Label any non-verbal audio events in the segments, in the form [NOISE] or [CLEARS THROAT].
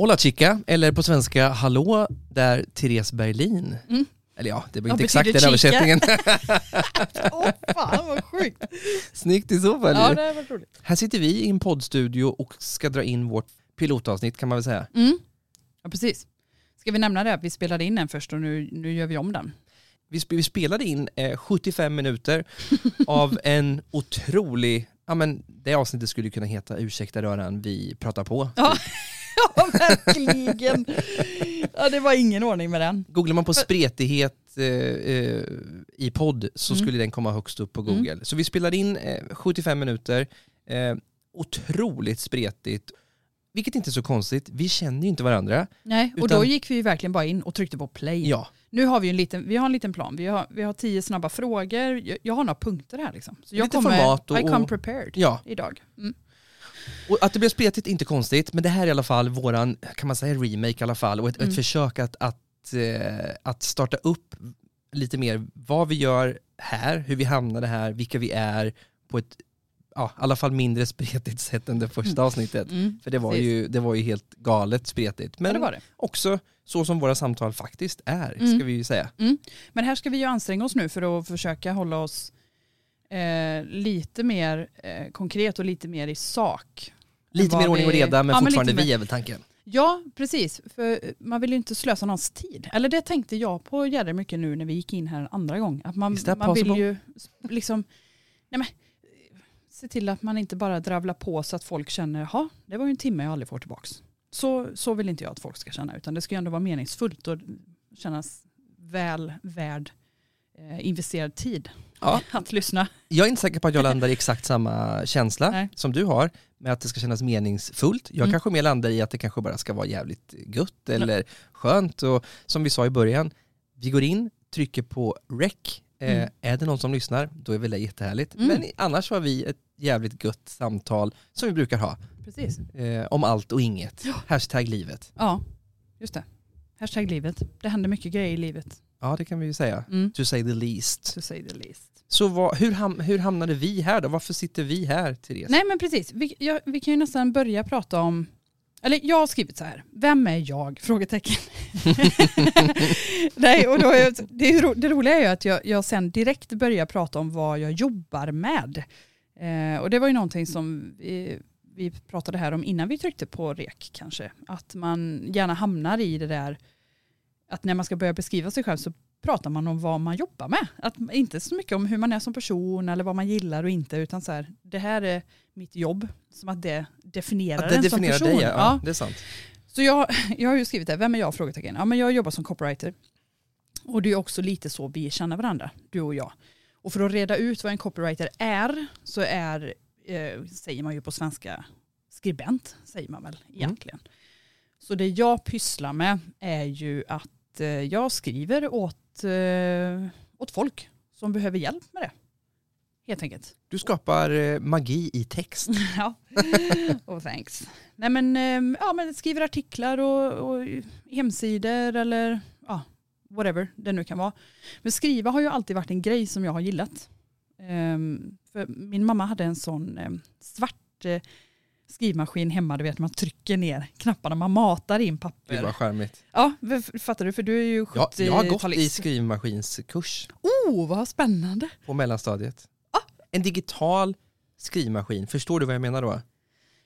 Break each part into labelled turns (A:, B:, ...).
A: Hola chica, eller på svenska hallå där Therese Berlin.
B: Mm.
A: Eller ja, det var inte exakt den
B: chica.
A: översättningen. [LAUGHS] [LAUGHS]
B: Åh fan vad sjukt.
A: Snyggt i så fall.
B: Ja det var roligt.
A: Här sitter vi i en poddstudio och ska dra in vårt pilotavsnitt kan man väl säga.
B: Mm. Ja precis. Ska vi nämna det att vi spelade in den först och nu, nu gör vi om den.
A: Vi, vi spelade in eh, 75 minuter av [LAUGHS] en otrolig, ja men det avsnittet skulle kunna heta Ursäkta röran, vi pratar på.
B: Ja, ja verkligen. Ja det var ingen ordning med den.
A: Googlar man på spretighet eh, eh, i podd så
B: Mm.
A: skulle den komma högst upp på Google. Så vi spelade in eh, 75 minuter, eh, otroligt spretigt, vilket inte är så konstigt, vi känner ju inte varandra.
B: Nej, och
A: Utan-
B: då gick vi ju verkligen bara in och tryckte på play.
A: Ja,
B: Nu har vi ju en liten, vi har en liten plan. Vi har, vi har tio snabba frågor. Jag, jag har några punkter här liksom. Så jag
A: Lite
B: kommer,
A: format och-
B: I come prepared
A: ja.
B: idag. Mm.
A: Och att det blev spretigt är inte konstigt, men det här är i alla fall våran, kan man säga remake i alla fall, och ett,
B: Mm.
A: ett försök att, att, eh, att starta upp lite mer vad vi gör här, hur vi hamnade här, vilka vi är på ett, ja, i alla fall mindre spretigt sätt än det första avsnittet.
B: Mm.
A: För det var,
B: Precis.
A: ju, det var ju helt galet spretigt.
B: Ja,
A: Men
B: det var det.
A: också så som våra samtal faktiskt är,
B: Mm.
A: ska vi ju säga.
B: Men här ska vi ju anstränga oss nu för att försöka hålla oss eh, lite mer eh, konkret och lite mer i sak.
A: Lite mer ordning och reda, men
B: Ja, men
A: fortfarande
B: mer.
A: vi är väl tanken.
B: Ja, precis. För man vill ju inte slösa någons tid. Eller det tänkte jag på jävligt mycket nu när vi gick in här en andra gång. Att man, man vill ju liksom, nej men, se till att man inte bara dravlar på så att folk känner, ja det var ju en timme jag aldrig får tillbaks. Så, så vill inte jag att folk ska känna, utan det ska ju ändå vara meningsfullt och kännas väl värd investerad tid
A: Ja. [LAUGHS]
B: att lyssna.
A: Jag är inte säker på att jag landar i exakt samma känsla
B: Nej.
A: som du har, med att det ska kännas meningsfullt. Jag
B: Mm.
A: kanske mer landar i att det kanske bara ska vara jävligt gött eller skönt. Och som vi sa i början, vi går in, trycker på rec. Eh,
B: Mm.
A: Är det någon som lyssnar, då är väl det jättehärligt.
B: Mm.
A: Men annars har vi ett jävligt gött samtal som vi brukar ha.
B: Precis.
A: Eh, om allt och inget. Hashtag livet.
B: Ja, just det. Hashtag livet. Det händer mycket grejer i livet.
A: Ja, det kan vi ju säga.
B: Mm.
A: To say the least.
B: To say the least.
A: Så vad, hur, ham, hur hamnade vi här då? Varför sitter vi här, Therese?
B: Nej men precis, vi, ja, vi kan ju nästan börja prata om, eller jag har skrivit så här, vem är jag? Frågetecken. [LAUGHS] Nej, och då är, det, ro- det roliga är ju att jag, jag sen direkt börjar prata om vad jag jobbar med. Eh, och det var ju någonting som vi, vi pratade här om innan vi tryckte på rek kanske. Att man gärna hamnar i det där att när man ska börja beskriva sig själv så pratar man om vad man jobbar med. Att, inte så mycket om hur man är som person eller vad man gillar och inte utan så här, det här är mitt jobb. Som att det definierar
A: Att det
B: en
A: definierar
B: som person.
A: dig, ja. ja. Det är sant.
B: Så jag, jag har ju skrivit det, vem är jag? Frågetecken. Ja, men jag jobbar som copywriter. Och det är också lite så vi känner varandra, du och jag. Och för att reda ut vad en copywriter är, så är, eh, säger man ju på svenska, skribent, säger man väl egentligen. Så det jag pysslar med är ju att eh, jag skriver åt, eh, åt folk som behöver hjälp med det. Helt enkelt.
A: Du skapar eh, magi i text. [LAUGHS]
B: Ja, oh, thanks. Nej men, ja, men skriver artiklar och, och hemsidor eller ja, whatever det nu kan vara. Men skriva har ju alltid varit en grej som jag har gillat. Ehm, för min mamma hade en sån svart skrivmaskin hemma, du vet man trycker ner knapparna, man matar in papper.
A: vad charmigt.
B: Ja, v- fattar du? För du är ju 70
A: Ja, jag har gått i skrivmaskinskurs
B: Oh, vad spännande.
A: på mellanstadiet. En digital skrivmaskin, förstår du vad jag menar då?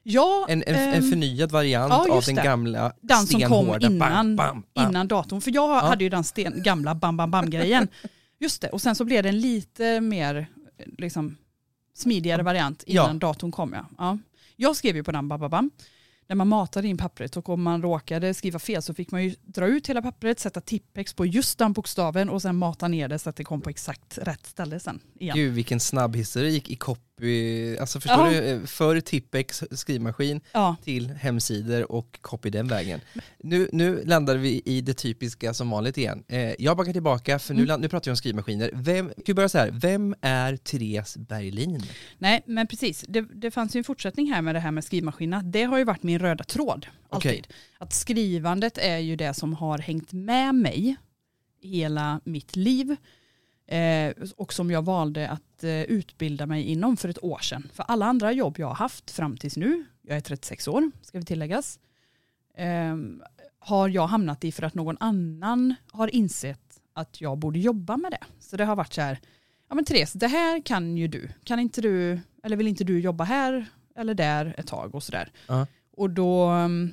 B: Ja,
A: En, en, en
B: ehm,
A: förnyad variant
B: ja,
A: av den
B: det.
A: gamla
B: Den som kom innan,
A: Bam, bam, bam.
B: innan datorn. För jag hade ju den sten, gamla bam bam bam grejen. [LAUGHS] Just det, och sen så blev det en lite mer liksom, smidigare variant innan
A: Ja.
B: datorn kom. Ja. Jag skrev ju på den Bababam. När man matade in pappret och om man råkade skriva fel så fick man ju dra ut hela pappret, sätta tippex på just den bokstaven och sen mata ner det så att det kom på exakt rätt ställe sen. Igen.
A: Gud vilken snabb historik i copy, alltså förstår
B: Ja.
A: du? Eh, För Tippex skrivmaskin
B: Ja,
A: till hemsidor och copy den vägen. Nu, nu landar vi i det typiska som vanligt igen. Eh, jag backar tillbaka för nu,
B: Mm.
A: nu pratar vi om skrivmaskiner. Vem, kan vi börja så här, vem är Therese Berlin?
B: nej men precis. Det, det fanns ju en fortsättning här med det här med skrivmaskinerna. Det har ju varit min röda tråd. Alltid.
A: Okej.
B: Att skrivandet är ju det som har hängt med mig hela mitt liv. Eh, och som jag valde att eh, utbilda mig inom för ett år sedan. För alla andra jobb jag har haft fram tills nu, jag är 36 år ska vi tilläggas, eh, har jag hamnat i för att någon annan har insett att jag borde jobba med det. Så det har varit så här, ja men Therese, det här kan ju du. Kan inte du, eller vill inte du jobba här eller där ett tag och sådär.
A: Ja.
B: Och då, mm,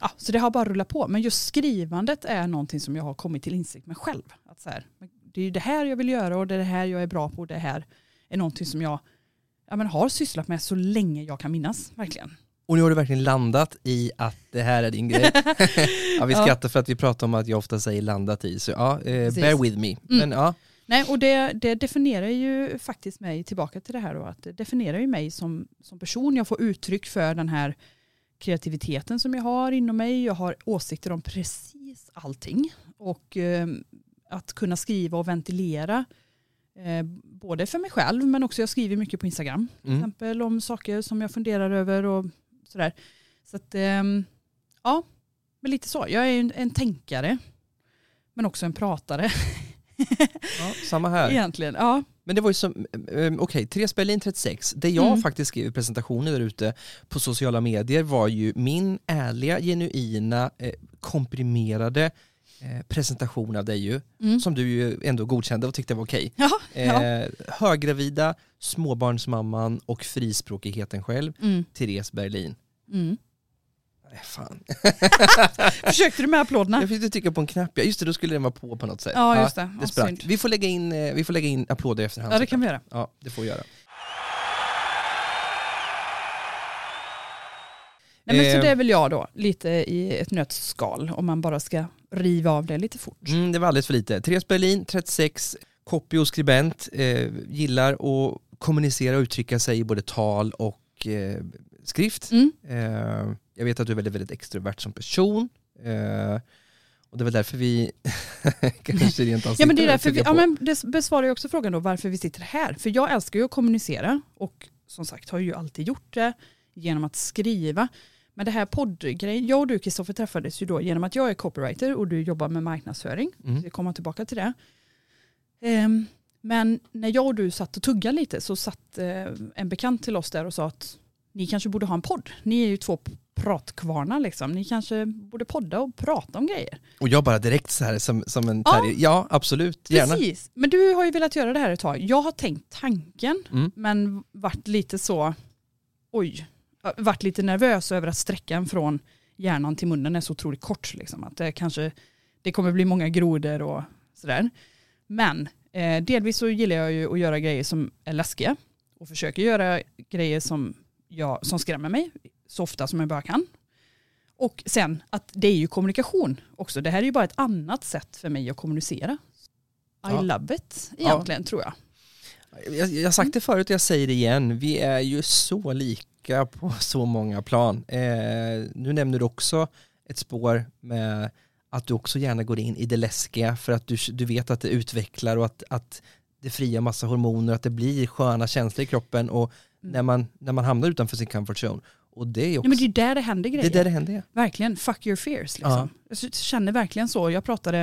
B: ja, så det har bara rullat på. Men just skrivandet är någonting som jag har kommit till insikt med själv. Att så här, det är det här jag vill göra och det är det här jag är bra på och det här är någonting som jag ja, men har sysslat med så länge jag kan minnas, verkligen.
A: Och nu har du verkligen landat i att det här är din grej. [LAUGHS] ja, vi
B: Ja.
A: skrattar för att vi pratar om att jag ofta säger landat i, så ja, eh, bear with me. Men ja,
B: Nej, och det, det definierar ju faktiskt mig, tillbaka till det här då, att det definierar ju mig som, som person. Jag får uttryck för den här kreativiteten som jag har inom mig. Jag har åsikter om precis allting. Och eh, att kunna skriva och ventilera, eh, både för mig själv men också jag skriver mycket på Instagram. Till
A: mm.
B: exempel om saker som jag funderar över och sådär. Så att, ehm, ja, men lite så. Jag är en, en tänkare, men också en pratare [LAUGHS]
A: ja, samma här. [LAUGHS]
B: egentligen. Ja.
A: Men det var ju som, eh, okej, Therese Berlin 36, det jag
B: Mm.
A: faktiskt skrev i presentationen där ute på sociala medier var ju min ärliga, genuina, eh, komprimerade eh, presentation av dig ju,
B: Mm.
A: som du ju ändå godkände och tyckte var okej.
B: Ja, ja.
A: Eh, höggravida, småbarnsmamman och frispråkigheten själv,
B: Mm.
A: Therese Berlin.
B: Mm.
A: Nej, fan. [LAUGHS]
B: Försökte du med applåderna?
A: Jag fick trycka på en knapp, ja just det, då skulle den vara på på något sätt.
B: Ja, just det.
A: det
B: Ja,
A: sprack.
B: synd.
A: Vi får, lägga in, eh, vi får lägga in applåder i efterhand.
B: Ja, det kan vi göra.
A: Ja, det får vi göra.
B: Nej, men så
A: Eh.
B: det är väl jag då, lite i ett nötskal, om man bara ska riva av det lite fort.
A: Mm, det var alldeles för lite. Therese Berlin, 36, copy och skribent, eh, gillar att kommunicera och uttrycka sig i både tal och eh, skrift.
B: Mm.
A: Eh, jag vet att du är väldigt, väldigt extrovert som person. Eh, och det är väl därför vi [LAUGHS] kanske rent av
B: Ja men det är därför vi,
A: trycker
B: ja,
A: på.
B: men det besvarar ju också frågan då varför vi sitter här. För jag älskar ju att kommunicera och som sagt har ju alltid gjort det genom att skriva. Men det här poddgrejen, jag och du Kristoffer träffades ju då genom att jag är copywriter och du jobbar med marknadsföring.
A: Mm.
B: Vi kommer tillbaka till det. Ehm, men när jag och du satt och tuggade lite så satt eh, en bekant till oss där och sa att ni kanske borde ha en podd. Ni är ju två pratkvarnar liksom. Ni kanske borde podda och prata om grejer.
A: Och jag bara direkt så här som, som en
B: Ja.
A: Ja, absolut, gärna.
B: Precis, men du har ju velat göra det här ett tag. Jag har tänkt tanken
A: Mm.
B: men varit lite så, oj, varit lite nervös över att sträckan från hjärnan till munnen är så otroligt kort. Liksom. Att det kanske, det kommer bli många grodor och sådär. Men eh, delvis så gillar jag ju att göra grejer som är läskiga och försöker göra grejer som, jag, som skrämmer mig så ofta som jag bara kan. Och sen att det är ju kommunikation också. Det här är ju bara ett annat sätt för mig att kommunicera. I
A: Ja.
B: love it egentligen tror jag.
A: Jag, jag har sagt det förut och jag säger det igen, vi är ju så lika på så många plan. Eh, nu nämner du också ett spår med att du också gärna går in i det läskiga för att du, du vet att det utvecklar och att, att det friar massa hormoner, att det blir sköna känslor i kroppen och. När, man, när man hamnar utanför sin comfort zone. Och det är
B: Ja,
A: också,
B: men det är där det händer
A: det
B: grejer.
A: är där det händer.
B: Verkligen, fuck your fears. Liksom.
A: Ja.
B: Jag känner verkligen så. Jag pratade,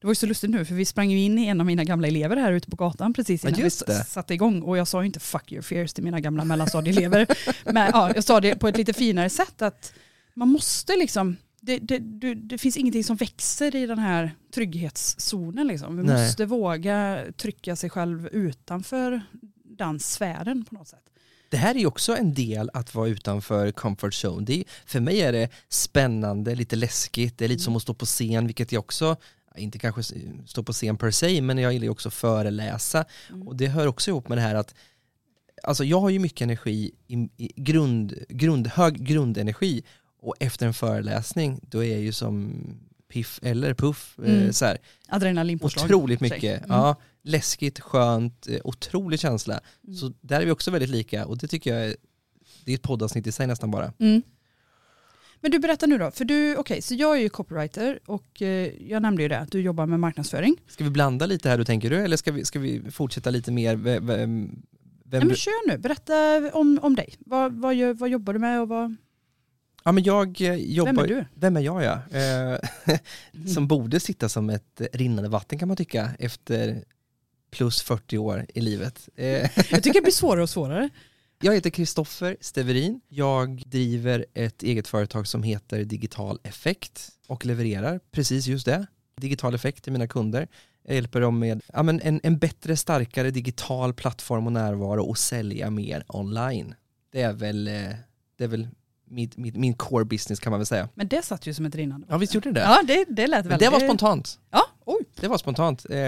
B: det var ju så lustigt nu för vi sprang ju in i en av mina gamla elever här ute på gatan precis
A: Ja,
B: innan vi
A: det.
B: s- satte igång och jag sa ju inte fuck your fears till mina gamla mellanstadieelever. [LAUGHS] Men ja, jag sa det på ett lite finare sätt att man måste liksom, det, det, du, det finns ingenting som växer i den här trygghetszonen. Liksom. Vi
A: Nej.
B: måste våga trycka sig själv utanför den sfären på något sätt.
A: Det här är ju också en del att vara utanför comfort zone. Det är, för mig är det spännande, lite läskigt, det är lite som att stå på scen, vilket jag också, inte kanske stå på scen per se, men jag gillar ju också föreläsa.
B: Mm.
A: Och det hör också ihop med det här att, alltså jag har ju mycket energi, i, i grund, grund, hög grundenergi, och efter en föreläsning, då är jag ju som piff eller puff. Eh,
B: Mm.
A: så här.
B: Adrenalinpåslag.
A: Otroligt mycket.
B: Mm.
A: Ja, läskigt, skönt, eh, otrolig känsla.
B: Mm.
A: Så där är vi också väldigt lika och det tycker jag är, det är ett poddavsnitt i sig nästan bara.
B: Mm. Men du berättar nu då, för du, okej, så jag är ju copywriter och eh, jag nämnde ju det att du jobbar med marknadsföring.
A: Ska vi blanda lite här då tänker du eller ska vi, ska vi fortsätta lite mer? Vem, vem,
B: Nej, men kör nu, berätta om, om dig. Vad, vad, gör, vad jobbar du med och vad,
A: ja, men jag eh, jobbar,
B: vem är du?
A: Vem är jag ja? Eh, [LAUGHS] som borde sitta som ett rinnande vatten kan man tycka efter plus 40 år i livet. Eh, [LAUGHS]
B: Jag tycker det blir svårare och svårare.
A: Jag heter Kristoffer Steverin. Jag driver ett eget företag som heter Digital Effekt och levererar precis just det. Digital Effekt till mina kunder. Jag hjälper dem med ja, men en, en bättre, starkare digital plattform och närvaro och sälja mer online. Det är väl, eh, det är väl min, min, min core business kan man väl säga.
B: Men det satt ju som ett rinnande
A: Ja, visst gjorde det?
B: Ja, det, det lät
A: Men
B: väldigt...
A: det var spontant.
B: Ja, oj.
A: Det var spontant. Eh,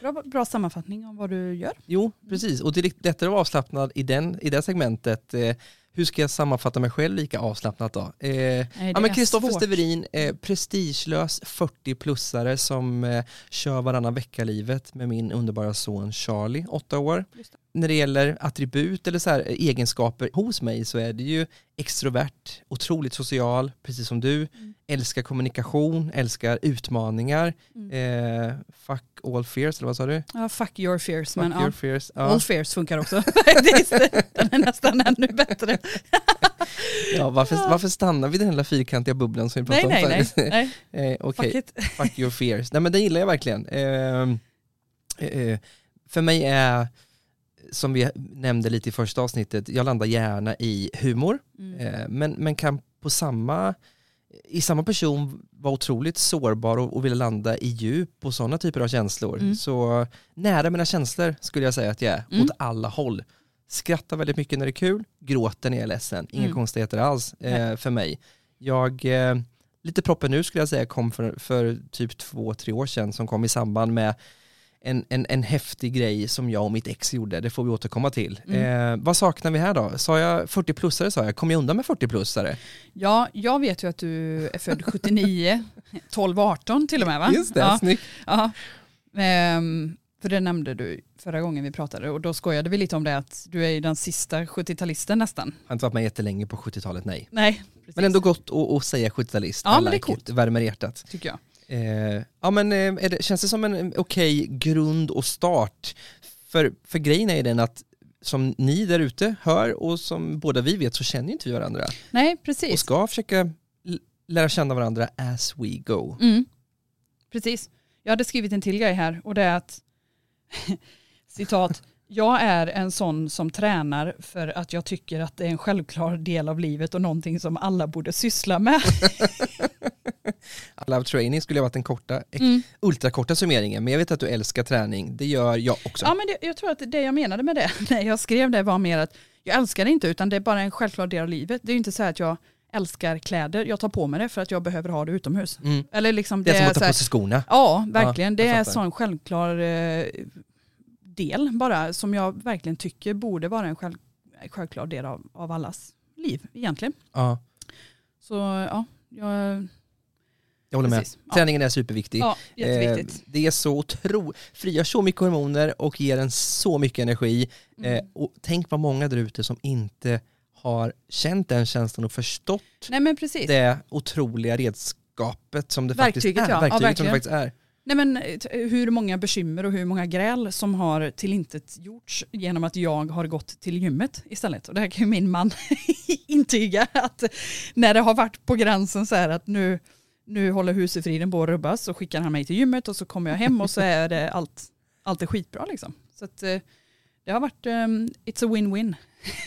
B: Bra, bra sammanfattning om vad du gör.
A: jo, precis. Och det är lättare att vara avslappnad i, den, i det segmentet. Eh, hur ska jag sammanfatta mig själv lika avslappnat då? Eh,
B: Nej, det
A: ja, Kristoffer. Steverin, eh, prestigelös 40-plussare som eh, kör varannan vecka-livet med min underbara son Charlie, åtta år. När det gäller attribut eller så här, eh, egenskaper hos mig så är det ju extrovert, otroligt social, precis som du.
B: Mm.
A: Älskar kommunikation, älskar utmaningar.
B: Mm.
A: Eh, fuck all fears, eller vad sa du?
B: Ja, fuck your fears.
A: Fuck
B: men
A: your
B: ja,
A: fears. Ja.
B: all fears funkar också. [LAUGHS] Den är nästan ännu bättre. [LAUGHS]
A: Ja, varför, varför stannar vi i den lilla fyrkantiga bubblan som vi
B: Nej,
A: pratade
B: nej,
A: om
B: nej.
A: förut?
B: nej. [LAUGHS]
A: eh, Okej,
B: Fuck it.
A: fuck your fears. Nej men det gillar jag verkligen. Eh, eh, för mig är, som vi nämnde lite i första avsnittet, jag landar gärna i humor,
B: Mm.
A: eh, men, men kan på samma, i samma person vara otroligt sårbar och, och vilja landa i djup och sådana typer av känslor.
B: Mm.
A: Så nära mina känslor skulle jag säga att jag är,
B: Mm.
A: åt alla håll. Skrattar väldigt mycket när det är kul, gråter när jag är ledsen. Inga
B: Mm.
A: konstigheter alls eh, för mig. Jag, eh, lite proppen nu skulle jag säga, kom för, för typ två, tre år sedan som kom i samband med en, en, en häftig grej som jag och mitt ex gjorde, det får vi återkomma till.
B: Mm.
A: Eh, vad saknar vi här då? Sa jag 40-plussare sa jag, kom jag undan med 40-plussare?
B: Ja, jag vet ju att du är född 79, 12, 18 till och med va?
A: Just det,
B: Ja,
A: snyggt.
B: ja. Ehm, för det nämnde du förra gången vi pratade och då skojade vi lite om det att du är ju den sista 70-talisten nästan.
A: Har inte varit med jättelänge på 70-talet, nej.
B: Nej, precis.
A: Men ändå gott att, att säga 70-talist.
B: Ja, men det är coolt.
A: Värmer hjärtat.
B: Tycker jag.
A: Eh, ja men eh, det, känns det som en okej grund och start? För, för grejen är ju den att som ni där ute hör och som båda vi vet så känner ju inte vi varandra.
B: Nej,
A: Och
B: precis.
A: ska försöka lära känna varandra as we go.
B: Mm. Precis. Jag hade skrivit en till grej här och det är att [LAUGHS] citat jag är en sån som tränar för att jag tycker att det är en självklar del av livet och någonting som alla borde syssla med. [LAUGHS] [LAUGHS]
A: I love training skulle ha varit den korta,
B: Mm.
A: ultrakorta summeringen, men jag vet att du älskar träning. Det gör jag också.
B: Ja, men det, jag tror att det jag menade med det [LAUGHS] när jag skrev det var mer att jag älskar det inte utan det är bara en självklar del av livet. Det är ju inte så att jag älskar kläder, jag tar på mig det för att jag behöver ha det utomhus.
A: Mm.
B: Eller liksom
A: Det är som att ta på sig skorna.
B: Ja, verkligen.
A: Ja,
B: det är en sån självklar eh, del bara som jag verkligen tycker borde vara en själv, självklar del av, av allas liv egentligen.
A: Ja,
B: Så ja, jag,
A: jag håller med.
B: precis. Ja,
A: Träningen är superviktig.
B: ja, jätteviktigt.
A: Eh, det är så otro... frigör så mycket hormoner och ger en så mycket energi.
B: Mm.
A: Eh, och tänk vad många där ute som inte har känt den känslan och förstått
B: Nej men precis.
A: det otroliga redskapet som det
B: Verktyget,
A: faktiskt är.
B: ja. Ja,
A: Verktyget som det faktiskt är.
B: Nej men eh, hur många bekymmer och hur många gräl som har tillintet gjorts genom att jag har gått till gymmet istället. Och det här kan ju min man [LAUGHS] intyga att när det har varit på gränsen så här att nu, nu håller husefriden på att rubbas så skickar han mig till gymmet och så kommer jag hem och så är det allt, allt är skitbra liksom. Så att eh, det har varit, um, it's a win-win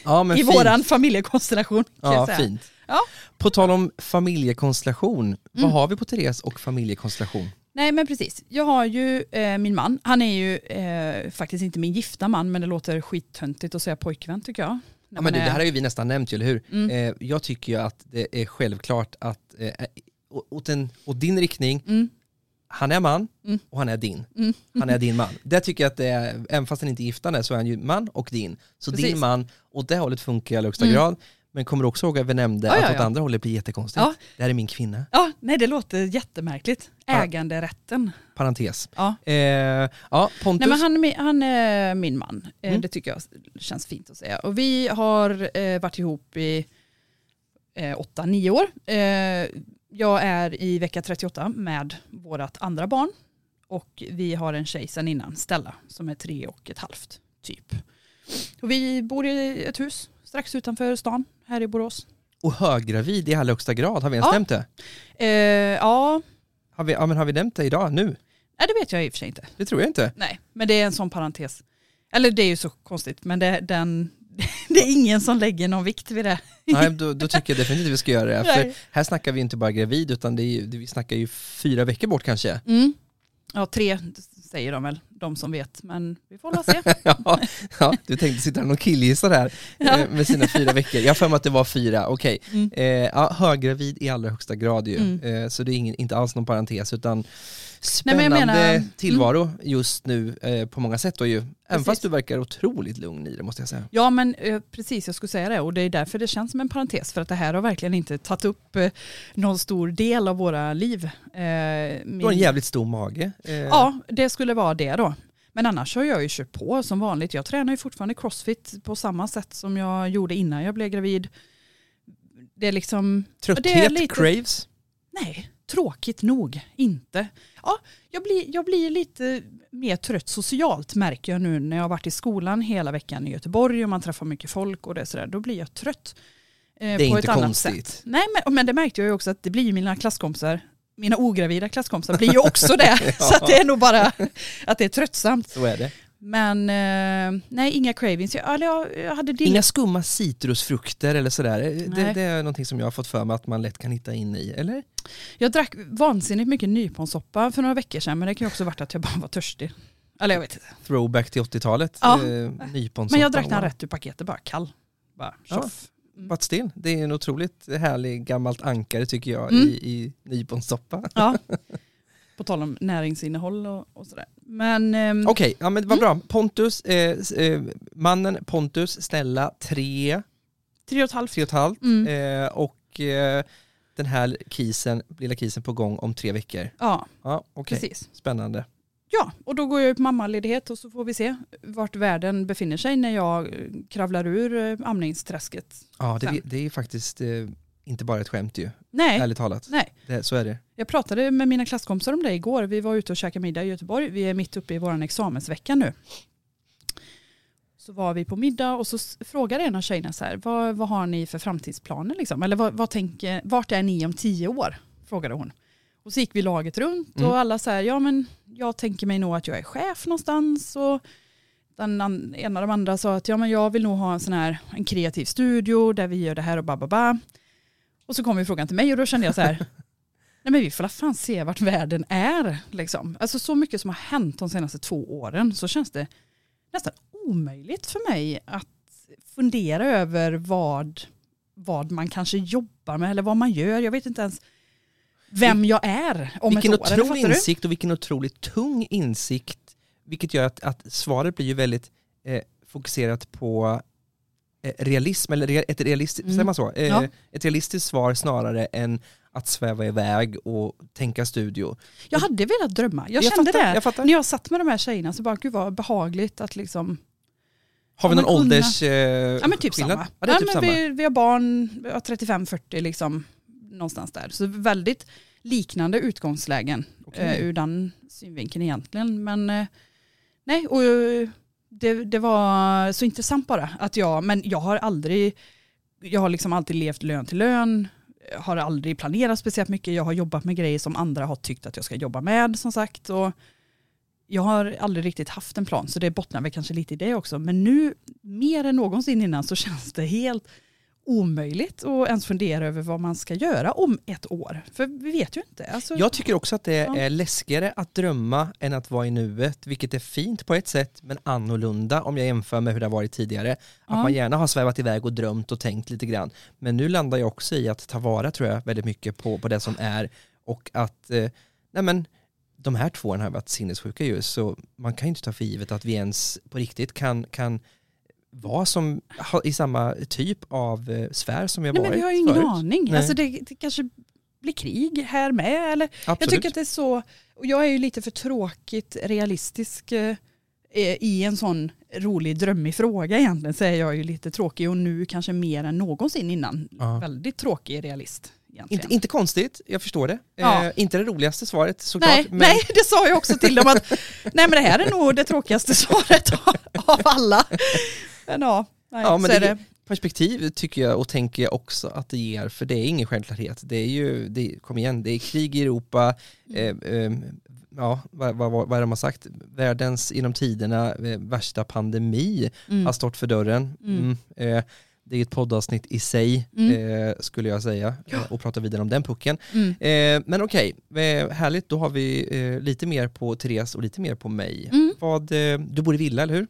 A: Ja, [LAUGHS]
B: i
A: fint.
B: våran familjekonstellation.
A: Ja, fint.
B: Ja.
A: På tal om familjekonstellation, vad
B: Mm.
A: har vi på Therese och familjekonstellation?
B: Nej men precis, jag har ju eh, min man, han är ju eh, faktiskt inte min gifta man men det låter skittöntigt att säga pojkvän tycker jag.
A: Ja, men det,
B: är-
A: det här har ju vi nästan nämnt, eller hur?
B: Mm.
A: Eh, jag tycker ju att det är självklart att eh, åt, en, åt din riktning,
B: Mm.
A: han är man
B: Mm.
A: och han är din.
B: Mm.
A: Han är din man. Det tycker jag att det är, även fast han inte är giftande så är han ju man och din. Så
B: Precis.
A: din man, åt det hållet funkar i allra högsta
B: Mm.
A: grad. Men kommer du också ihåg att vi nämnde
B: Ja, ja,
A: att åt
B: ja.
A: andra hållet blir jättekonstigt?
B: Ja.
A: Det här är min kvinna,
B: Ja, nej det låter jättemärkligt.
A: Ja.
B: Äganderätten.
A: parentes.
B: Ja.
A: Eh, ja, Pontus.
B: Nej men han, han är min man, Eh,
A: Mm.
B: det tycker jag känns fint att säga. Och vi har eh, varit ihop i eh, åtta, nio år. Eh, jag är i vecka 38 med vårt andra barn. Och vi har en tjej sedan innan, Stella, som är tre och ett halvt typ. Och vi bor i ett hus strax utanför stan här i Borås.
A: Och höggravid i allra högsta grad, har vi ens
B: Ja.
A: nämnt det?
B: Eh, ja,
A: Har vi, ja, men har vi nämnt det idag, nu?
B: nej, det vet jag i och för sig inte.
A: Det tror jag inte.
B: Nej, men det är en sån parentes. Eller det är ju så konstigt, men det, den, [LAUGHS] det är ingen som lägger någon vikt vid det.
A: Nej, då, då tycker jag definitivt vi ska göra det. För här snackar vi inte bara gravid utan det är, vi snackar ju fyra veckor bort kanske.
B: Mm. Ja, tre säger de väl, de som vet, men vi får väl [LAUGHS] se.
A: Ja, ja, du tänkte sitta och killgissa där
B: Ja.
A: eh, med sina fyra veckor. Jag har för mig att det var fyra, okej.
B: Mm.
A: Eh, ja, höggravid i allra högsta grad ju.
B: Mm.
A: Eh, så det är ingen, inte alls någon parentes utan
B: Nej, men
A: spännande
B: menar- mm.
A: tillvaro just nu eh, på många sätt då ju. Även
B: Precis.
A: fast du verkar otroligt lugn i det måste jag säga.
B: Ja men eh, precis, jag skulle säga det och det är därför det känns som en parentes för att det här har verkligen inte tagit upp eh, någon stor del av våra liv. Eh,
A: Du har en
B: min-
A: jävligt stor mage. Eh,
B: Ja, det skulle vara det då. Men annars har jag ju kört på som vanligt. Jag tränar ju fortfarande crossfit på samma sätt som jag gjorde innan jag blev gravid. Det är liksom,
A: Trötthet,
B: det är lite-
A: craves.
B: nej, tråkigt nog inte. Ja, jag blir, jag blir lite mer trött socialt märker jag nu när jag har varit i skolan hela veckan i Göteborg och man träffar mycket folk och det är sådär. Då blir jag trött. eh,
A: Det är
B: på
A: inte
B: ett annat
A: konstigt.
B: sätt. Nej, men, men det märkte jag ju också att det blir ju mina klasskompisar mina ogravida klasskompisar blir ju också det. [LAUGHS] Så att det är nog bara att det är tröttsamt.
A: Så är det.
B: Men eh, nej, inga cravings. Jag, jag, jag hade dill-
A: Inga skumma citrusfrukter eller sådär. Eh, Det, det är någonting som jag har fått för mig att man lätt kan hitta in i, eller?
B: Jag drack vansinnigt mycket nyponsoppa för några veckor sedan men det kan ju också ha varit att jag bara var törstig. Eller jag vet inte.
A: Throwback till 80-talet.
B: Ja.
A: Eh, nyponsoppa.
B: Men jag drack den rätt ur paketet, bara kall. Bara
A: Ja.
B: tjoff. Mm.
A: But still, det är en otroligt härlig gammalt ankare tycker jag
B: Mm.
A: i, i nyponsoppa.
B: Ja. [LAUGHS] På tal om näringsinnehåll och, och sådär. Men ehm,
A: Okej, ja men vad
B: Mm.
A: bra. Pontus, eh, eh, mannen Pontus, Stella, tre,
B: tre och ett halvt.
A: tre och ett halvt.
B: Mm.
A: Eh, och eh, den här kisen, lilla kisen på gång om tre veckor.
B: Ja,
A: Ja, okej.
B: precis.
A: Spännande.
B: Ja, och då går jag på mammaledighet och så får vi se vart världen befinner sig när jag eh, kravlar ur eh, amningsträsket.
A: Ja, det,
B: Sen.
A: det är faktiskt eh, inte bara ett skämt ju,
B: Nej,
A: ärligt talat.
B: nej.
A: Det, så är det.
B: Jag pratade med mina klasskompisar om det igår. Vi var ute och käkade middag i Göteborg. Vi är mitt uppe i vår examensvecka nu. Så var vi på middag och så frågade en av tjejerna så här, vad, vad har ni för framtidsplaner liksom? Eller vad, vad tänker, vart är ni om tio år? Frågade hon. Och så gick vi laget runt
A: Mm.
B: och alla så här, ja men jag tänker mig nog att jag är chef någonstans och den ena av de andra sa att ja men jag vill nog ha en sån här en kreativ studio där vi gör det här och ba ba ba. Och så kom ju frågan till mig och då kände jag så här, [LAUGHS] nej men vi får fan se vart världen är liksom. Alltså så mycket som har hänt de senaste två åren så känns det nästan omöjligt för mig att fundera över vad, vad man kanske jobbar med eller vad man gör. Jag vet inte ens vem jag är om
A: vilken
B: ett år. eller
A: otrolig
B: du?
A: insikt och vilken otroligt tung insikt. Vilket gör att, att svaret blir ju väldigt eh, fokuserat på realism, eller ett realistiskt,
B: Mm.
A: så? Eh,
B: Ja.
A: Ett realistiskt svar snarare än att sväva iväg och tänka studio.
B: Jag hade velat drömma. Jag,
A: Jag
B: kände
A: fattar,
B: det.
A: jag fattar.
B: När jag satt med de här tjejerna så bara, gud vad behagligt att liksom
A: Har vi någon
B: kunna-
A: ålders eh,
B: Ja men typ
A: skillnad?
B: samma.
A: Ja, det är
B: ja,
A: typ
B: men
A: samma.
B: Vi, vi har barn, vi har 35-40 liksom, någonstans där. Så väldigt liknande utgångslägen
A: Okej.
B: eh, ur den synvinkeln egentligen. Men eh, nej, och eh, det, det var så intressant bara att jag, men jag har aldrig, jag har liksom alltid levt lön till lön, har aldrig planerat speciellt mycket, jag har jobbat med grejer som andra har tyckt att jag ska jobba med som sagt. Och jag har aldrig riktigt haft en plan så det bottnar väl kanske lite i det också. Men nu mer än någonsin innan så känns det helt omöjligt att ens fundera över vad man ska göra om ett år. För vi vet ju inte. Alltså,
A: Jag tycker också att det
B: Ja.
A: är läskigare att drömma än att vara i nuet, vilket är fint på ett sätt, men annorlunda om jag jämför med hur det har varit tidigare. Att
B: Ja.
A: man gärna har svävat iväg och drömt och tänkt lite grann. Men nu landar jag också i att ta vara, tror jag, väldigt mycket på, på det som är och att, eh, nej men, de här två åren har varit sinnessjuka ju, så man kan ju inte ta för givet att vi ens på riktigt kan, kan vara som, i samma typ av eh, sfär som vi har
B: nej,
A: varit
B: men vi har ju ingen
A: förut.
B: aning.
A: Nej.
B: Alltså det, det kanske blir krig här med. Eller,
A: Absolut.
B: jag tycker att det är så, och jag är ju lite för tråkigt realistisk eh, i en sån rolig drömmig fråga egentligen så är jag ju lite tråkig och nu kanske mer än någonsin innan
A: Ja.
B: väldigt tråkig realist.
A: Inte, inte konstigt, jag förstår det.
B: Ja.
A: Eh, inte det roligaste svaret såklart.
B: Nej,
A: men
B: nej, det sa jag också till dem att [LAUGHS] nej men det här är nog det tråkigaste svaret av, av alla. Men ja, nej,
A: Ja, men
B: så
A: det-
B: är det.
A: perspektiv tycker jag och tänker jag också att det ger, för det är ingen självklarhet. Det är ju, det, kom igen, det är krig i Europa,
B: Mm.
A: eh, eh, ja, vad, vad, vad är det de har sagt? Världens inom tiderna eh, värsta pandemi
B: Mm.
A: har stått för dörren.
B: Mm.
A: Mm. Eh, det är ett poddavsnitt i sig,
B: Mm.
A: eh, skulle jag säga,
B: Ja.
A: och prata vidare om den pucken.
B: Mm.
A: Eh, men okej, härligt, då har vi eh, lite mer på Therese och lite mer på mig.
B: Mm.
A: Vad, du bor i villa, eller hur?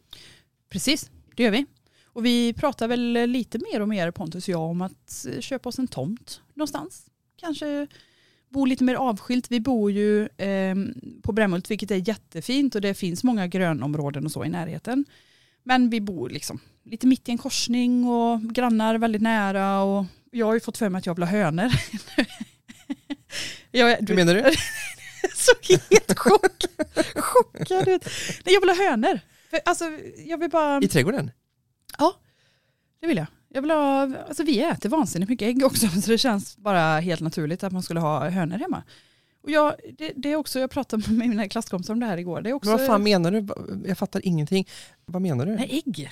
B: Precis, det gör vi. Och vi pratar väl lite mer och mer Pontus och jag om att eh, köpa oss en tomt någonstans. Kanske bo lite mer avskilt. Vi bor ju eh, på Brämhult vilket är jättefint och det finns många grönområden och så i närheten. Men vi bor liksom lite mitt i en korsning och grannar väldigt nära och jag har ju fått för mig att jag vill ha hönor. [LAUGHS] jag, är-
A: Hur menar du? [LAUGHS]
B: så helt chock, chockad ut. Nej, jag vill ha hönor. För, alltså, jag vill bara...
A: I trädgården?
B: Det vill jag. Jag vill ha, alltså vi äter vansinnigt mycket ägg också [LAUGHS] så det känns bara helt naturligt att man skulle ha hönor hemma. Och jag, det, det är också, jag pratade [LAUGHS] med mina klasskompisar om det här igår. Det är också,
A: Men vad fan menar du? Jag fattar ingenting. Vad menar du?
B: Nej, ägg.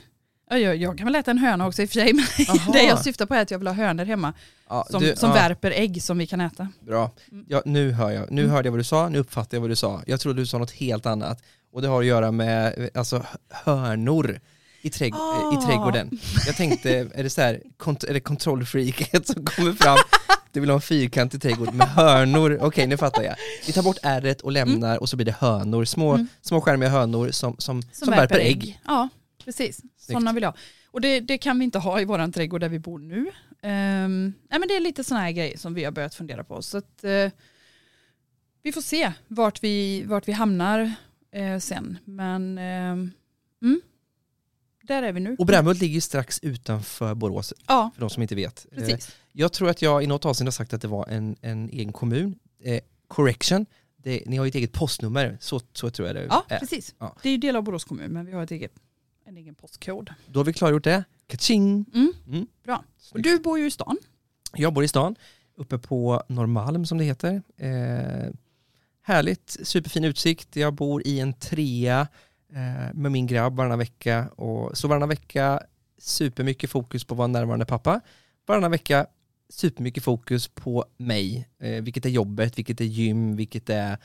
B: Ja, jag, jag kan väl äta en höna också i och för sig [LAUGHS] men
A: Aha.
B: det jag syftar på är att jag vill ha hönor hemma
A: Ja,
B: som,
A: du-
B: som
A: ja,
B: värper ägg som vi kan äta.
A: Bra.
B: Mm.
A: Ja, nu hör jag. Nu
B: Mm.
A: hörde jag vad du sa, nu uppfattar jag vad du sa. Jag trodde du sa något helt annat. Och det har att göra med alltså, hörnor i, trädg-
B: Ah.
A: i trädgården. Jag tänkte, är det så här, kont- är det kontrollfreaket som kommer fram? Du vill ha en fyrkantig trädgård med hörnor. Okej, nu fattar jag. Vi tar bort ärret och lämnar och så blir det hönor. Små,
B: Mm.
A: små skärmiga hönor som, som, som, värper ägg.
B: Ja, precis. Sådana vill jag ha. Och det, det kan vi inte ha i våran trädgård där vi bor nu. Ehm, nej men det är lite sådana här grejer som vi har börjat fundera på. Så att, eh, vi får se vart vi, vart vi hamnar eh, sen. Men ehm, mm, där är vi nu.
A: Och Brämhult ligger ju strax utanför Borås,
B: Ja,
A: för de som inte vet. Eh,
B: precis.
A: Jag tror att jag i något avsnitt har sagt att det var en, en egen kommun. Eh, correction, det, ni har ju ett eget postnummer, så, så tror jag det
B: Ja,
A: är.
B: precis.
A: Ja.
B: Det är ju del av Borås kommun men vi har ett eget, en egen postkod.
A: Då har vi klargjort det. Kaching!
B: Mm,
A: Mm.
B: bra. Och du bor ju i stan.
A: Jag bor i stan, uppe på Norrmalm som det heter. Eh, härligt, superfin utsikt. Jag bor i en trea eh, med min grabb varannan vecka. Och, så varannan vecka supermycket fokus på att vara närvarande pappa. Varannan vecka supermycket fokus på mig, eh, vilket är jobbet, vilket är gym, vilket är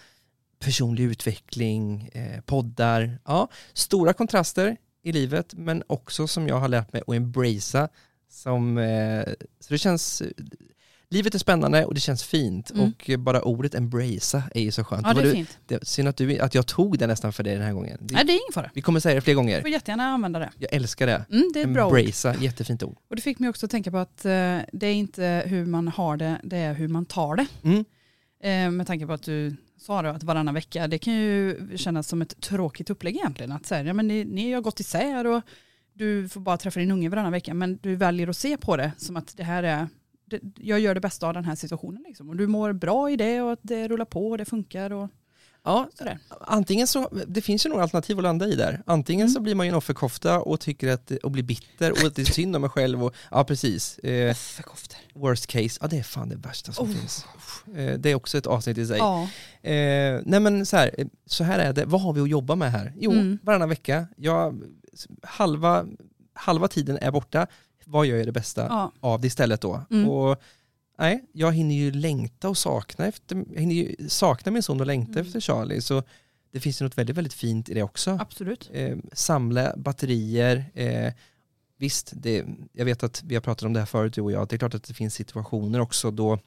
A: personlig utveckling, eh, poddar. Ja, stora kontraster i livet men också som jag har lärt mig att embracea. Som, eh, så det känns, livet är spännande och det känns fint
B: Mm.
A: och bara ordet embracea är ju så skönt.
B: Ja, det är
A: du,
B: fint.
A: det, synd att, du, att jag tog det nästan för dig den här gången. Det,
B: Nej, det är ingen fara.
A: vi kommer säga det fler
B: Du
A: gånger.
B: får jättegärna använda det.
A: Jag älskar det.
B: Mm, det är ett bra ord.
A: Embracea, jättefint ord.
B: Och det fick mig också att tänka på att eh, det är inte hur man har det, det är hur man tar det.
A: Mm.
B: Eh, med tanke på att du sa då att varannan vecka, det kan ju kännas som ett tråkigt upplägg egentligen. Att säga, ja, men ni, ni har gått isär och du får bara träffa din unge varannan vecka, men du väljer att se på det som att det här är, jag gör det bästa av den här situationen. Liksom. Och du mår bra i det och att det rullar på och det funkar och
A: Ja,
B: sådär.
A: antingen så, det finns ju några alternativ att landa i där. Antingen
B: Mm.
A: så blir man ju en offerkofta och tycker att, och blir bitter och att det är synd om mig själv och, ja precis. Eh,
B: Offerkoftor.
A: worst case, ja det är fan det värsta som
B: Oh.
A: finns. Eh, det är också ett avsnitt i sig.
B: Ja.
A: Eh, nej men så här, så här är det, vad har vi att jobba med här? Jo,
B: Mm.
A: varannan vecka, jag, halva, halva tiden är borta, vad gör jag det bästa
B: ja.
A: av det istället då?
B: Mm.
A: Och, nej, jag hinner ju längta och sakna efter, jag hinner ju sakna min son och längta
B: Mm.
A: efter Charlie, så det finns ju något väldigt, väldigt fint i det också.
B: Absolut.
A: Eh, samla batterier, eh, visst, det, jag vet att vi har pratat om det här förut du och jag, det är klart att det finns situationer också då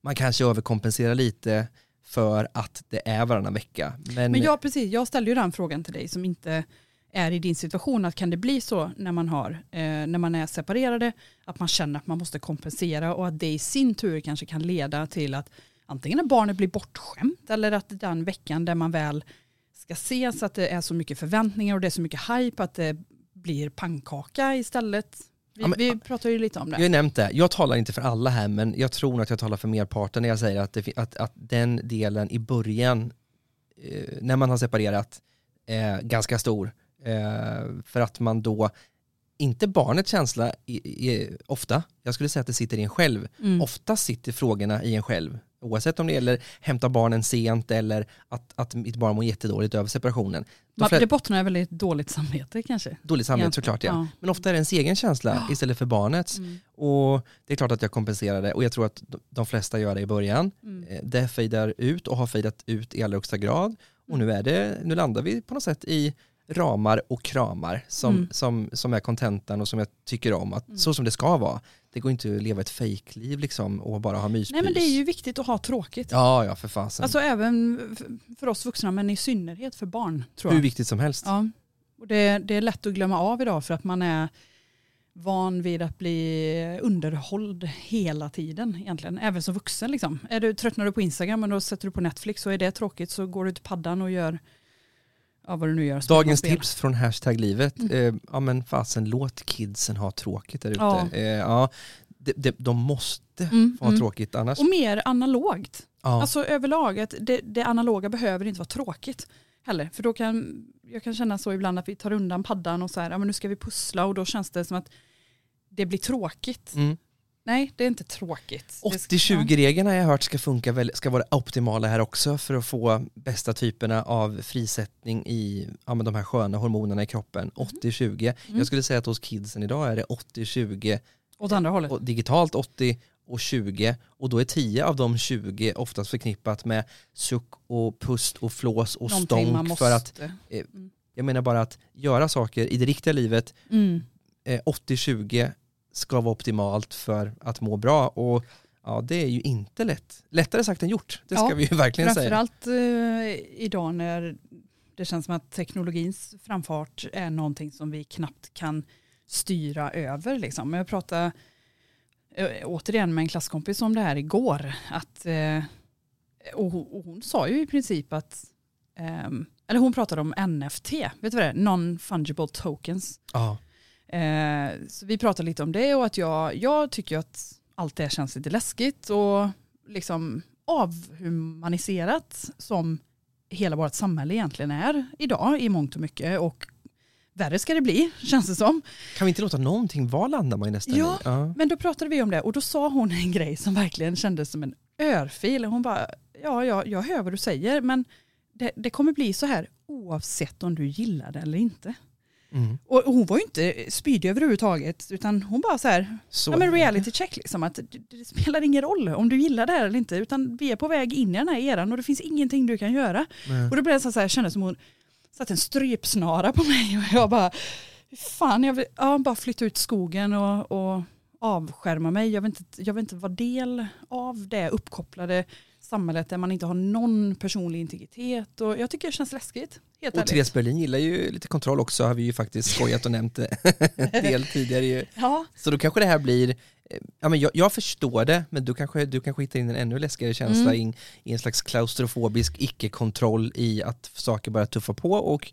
A: man kanske överkompenserar lite för att det är varannan vecka. Men,
B: Men jag, precis, jag ställde ju den frågan till dig som inte är i din situation. Att kan det bli så när man, har, eh, när man är separerade att man känner att man måste kompensera och att det i sin tur kanske kan leda till att antingen att barnet blir bortskämt eller att den veckan där man väl ska ses att det är så mycket förväntningar och det är så mycket hype att det blir pannkaka istället. Vi,
A: Ja, men-
B: vi pratar ju lite om
A: jag
B: det.
A: har ju nämnt det, jag talar inte för alla här men jag tror att jag talar för merparten när jag säger att, det, att, att den delen i början eh, när man har separerat är ganska stor. Eh, för att man då, inte barnets känsla i, i, ofta, jag skulle säga att det sitter i en själv,
B: Mm.
A: ofta sitter frågorna i en själv. Oavsett om det gäller hämta barnen sent eller att, att mitt barn mår jättedåligt över separationen. De
B: det bottnar i väldigt dåligt samvete kanske.
A: Dåligt samvete
B: Egentligen.
A: såklart ja.
B: Ja.
A: Men ofta är det ens egen känsla
B: Ja.
A: istället för barnets.
B: Mm.
A: Och det är klart att jag kompenserade och jag tror att de- flesta gör det i början.
B: Mm.
A: Eh, Det fejdar ut och har fejdat ut i allra högsta grad. Och nu, är det, nu landar vi på något sätt i ramar och kramar som,
B: Mm.
A: som, som är kontentan och som jag tycker om. Att,
B: Mm.
A: Så som det ska vara. Det går inte att leva ett fejkliv liksom och bara ha myspys.
B: Nej men det är ju viktigt att ha tråkigt.
A: Ja, ja för fasen.
B: Alltså även för oss vuxna men i synnerhet för barn tror
A: Hur
B: jag.
A: viktigt som helst.
B: Ja. Och det, det är lätt att glömma av idag för att man är van vid att bli underhålld hela tiden egentligen. Även som vuxen liksom. Är du, tröttnar du på Instagram och då sätter du på Netflix och är det tråkigt så går du till paddan och gör ja, vad du nu gör.
A: Dagens tips från hashtag livet.
B: Mm.
A: Eh, ja men fasen låt kidsen ha tråkigt där ute.
B: Ja.
A: Eh, ja, de, de, de måste
B: Mm,
A: få ha
B: mm.
A: tråkigt annars.
B: Och mer analogt.
A: Ja.
B: Alltså överlag, att det, det analoga behöver inte vara tråkigt heller. För då kan jag kan känna så ibland att vi tar undan paddan och så här, ja men nu ska vi pussla och då känns det som att det blir tråkigt.
A: Mm.
B: Nej, det är inte tråkigt. Det ska-
A: 80-20-regeln har jag hört ska funka väl, ska vara optimala här också för att få bästa typerna av frisättning i ja, men de här sköna hormonerna i kroppen. 80-20.
B: Mm.
A: Jag skulle säga att hos kidsen idag är det 80-20
B: Åt andra hållet.
A: och digitalt 80 och 20 och då är 10 av de 20 oftast förknippat med suck och pust och flås och
B: Någonting
A: stånk för att
B: måste.
A: jag menar bara att göra saker i det riktiga livet
B: Mm.
A: eh, 80-20 ska vara optimalt för att må bra och ja, det är ju inte lätt. Lättare sagt än gjort, det ska
B: Ja,
A: vi ju verkligen säga.
B: Framförallt eh, idag när det känns som att teknologins framfart är någonting som vi knappt kan styra över. Liksom. Jag pratade eh, återigen med en klasskompis om det här igår. Att, eh, och, hon- och hon sa ju i princip att, ehm, eller hon pratade om NFT, vet du vad det är? Non-fungible tokens.
A: Ja.
B: Eh, så vi pratade lite om det och att jag, jag tycker att allt det känns lite läskigt och liksom avhumaniserat som hela vårt samhälle egentligen är idag i mångt och mycket och värre ska det bli känns det som.
A: Kan vi inte låta någonting vara landar man nästan
B: Ja.
A: Ja.
B: Men då pratade vi om det och då sa hon en [LAUGHS] grej som verkligen kändes som en örfil. Hon bara, ja, ja jag hör vad du säger men det, det kommer bli så här oavsett om du gillar det eller inte.
A: Mm.
B: Och hon var ju inte spydig överhuvudtaget utan hon bara så här,
A: Så,
B: ja, men reality check liksom att det, spelar ingen roll om du gillar det här eller inte utan vi är på väg in i den här eran och det finns ingenting du kan göra.
A: Nej.
B: Och då blev det så här, jag kände som hon satte en strypsnara på mig och jag bara, fan jag vill ja, bara flytta ut skogen och, och avskärma mig. Jag vill, inte, jag vill inte vara del av det uppkopplade samhället där man inte har någon personlig integritet och jag tycker det känns läskigt. Helt
A: Och
B: ärligt.
A: Therese Berlin gillar ju lite kontroll också, har vi ju faktiskt skojat och nämnt det [LAUGHS] en del tidigare ju.
B: Ja,
A: Så då kanske det här blir, eh, ja men jag, jag förstår det, men du kanske, du kanske hittar in en ännu läskigare känsla
B: Mm.
A: in, i en slags klaustrofobisk icke-kontroll i att saker börjar tuffa på och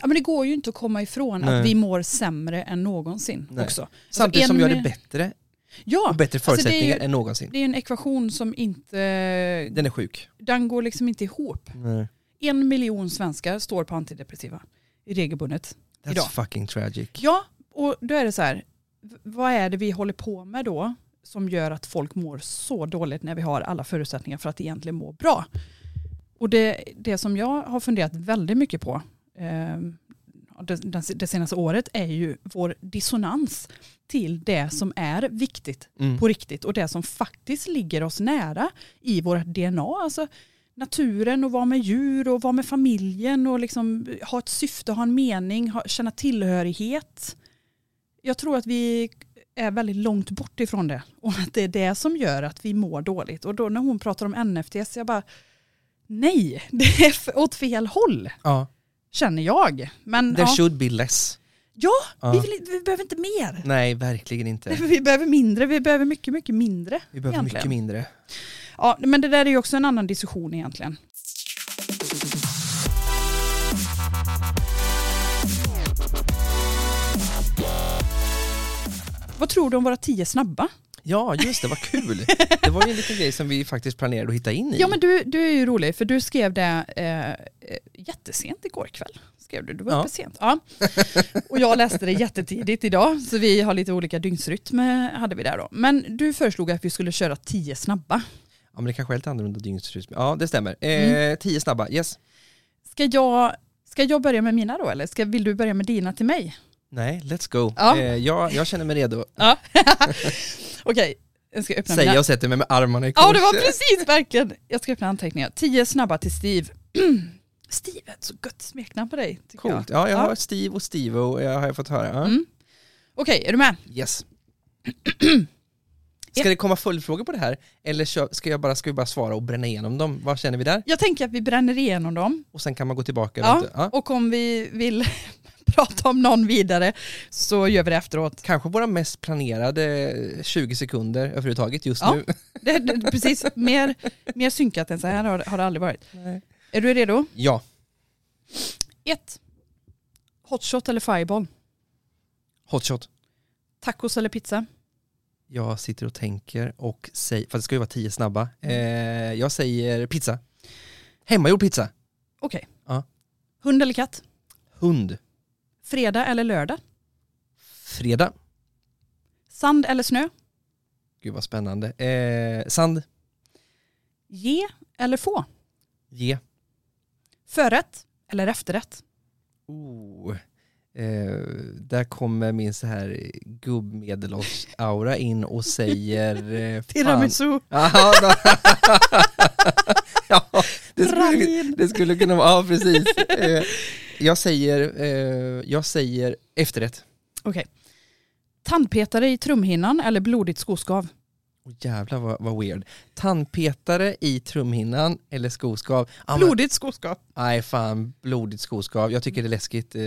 B: Ja, men det går ju inte att komma ifrån
A: Nej.
B: att vi mår sämre än någonsin
A: Nej.
B: också.
A: samtidigt
B: en
A: som gör det
B: med-
A: bättre
B: Ja,
A: och bättre
B: alltså det är
A: förutsättningar
B: ju-
A: än någonsin.
B: det är en ekvation som inte,
A: Den är sjuk.
B: den går liksom inte ihop.
A: Nej.
B: En miljon svenskar står på antidepressiva regelbundet.
A: That's
B: Idag.
A: fucking tragic.
B: Ja, och då är det så här, vad är det vi håller på med då som gör att folk mår så dåligt när vi har alla förutsättningar för att egentligen må bra? Och det, det som jag har funderat väldigt mycket på eh, det, senaste året är ju vår dissonans till det som är viktigt
A: Mm.
B: på riktigt och det som faktiskt ligger oss nära i vårt DNA. Alltså naturen och vara med djur och vara med familjen och liksom ha ett syfte, ha en mening, ha, känna tillhörighet. Jag tror att vi är väldigt långt bort ifrån det och att det är det som gör att vi mår dåligt. Och då när hon pratar om NFTs, jag bara nej, [LAUGHS] det är åt fel håll
A: Ja,
B: känner jag. Men
A: there
B: ja,
A: should be less.
B: ja,
A: Ja.
B: Vi, vill, vi behöver inte mer.
A: Nej, verkligen inte.
B: Vi behöver mindre, vi behöver mycket, mycket mindre.
A: Vi behöver
B: egentligen.
A: mycket mindre.
B: Ja, men det där är ju också en annan diskussion egentligen. Vad tror du om våra tio snabba?
A: Ja, just det, vad kul. Det var ju en liten grej som vi faktiskt planerade att hitta in i.
B: Ja men du, du är ju rolig för du skrev det eh, jättesent igår kväll. Skrev du, du var
A: Ja.
B: uppe sent. Ja. Och jag läste det jättetidigt idag så vi har lite olika dygnsrytm eh, hade vi där då. Men du föreslog att vi skulle köra tio snabba.
A: Ja men det kanske är lite annorlunda dygnsrytm. Ja det stämmer. Eh,
B: Mm.
A: Tio snabba, yes.
B: Ska jag, ska jag börja med mina då eller ska, vill du börja med dina till mig?
A: Nej, let's go.
B: Ja.
A: Eh, jag, jag känner mig redo.
B: Ja. [LAUGHS] Okej, jag ska öppna
A: Säger
B: mina.
A: jag och sätter mig med armarna i kors.
B: Ja det var precis verkligen. Jag ska öppna anteckningar. Tio snabba till Steve. [CLEARS THROAT] Steve ett så gött smeknamn på dig.
A: Coolt.
B: Jag.
A: Ja, jag
B: Ja.
A: har Steve och Stevo, jag har jag fått höra. Ja.
B: Mm. Okej, är du med?
A: Yes. [CLEARS THROAT] Ska det komma följdfrågor på det här? Eller ska, jag bara, ska vi bara svara och bränna igenom dem? Vad känner vi där?
B: Jag tänker att vi bränner igenom dem.
A: Och sen kan man gå tillbaka?
B: Ja.
A: Ja.
B: och om vi vill [LAUGHS] prata om någon vidare så gör vi det efteråt.
A: Kanske våra mest planerade 20 sekunder överhuvudtaget just
B: Ja.
A: nu.
B: Det, det, precis, mer, mer synkat än så här har, har det aldrig varit. Är du redo?
A: Ja,
B: 1. Hotshot eller fireball?
A: hotshot.
B: Tacos eller pizza?
A: Jag sitter och tänker och säger, för det ska ju vara tio snabba. Eh, jag säger pizza. Hemmagjord pizza.
B: Okej.
A: Ja.
B: Hund eller katt?
A: Hund.
B: Fredag eller lördag?
A: Fredag.
B: Sand eller snö?
A: Gud vad spännande. Eh, sand.
B: Ge eller få?
A: Ge.
B: Förrätt eller efterrätt?
A: Oh. Eh, där kommer min så här gubbmedelålders-aura in och säger... Eh.
B: Tiramisu. [LAUGHS]
A: Jaha, då. [LAUGHS] ja, det skulle, det skulle kunna vara, ja precis. Eh, jag säger, eh, jag säger efterrätt.
B: Okej. Tandpetare i trumhinnan eller blodigt skoskav?
A: Oh, jävlar vad, vad weird. Tandpetare i trumhinnan eller skoskav? Ja, men-
B: Blodigt skoskav.
A: Nej fan, blodigt skoskav. Jag tycker det är läskigt eh,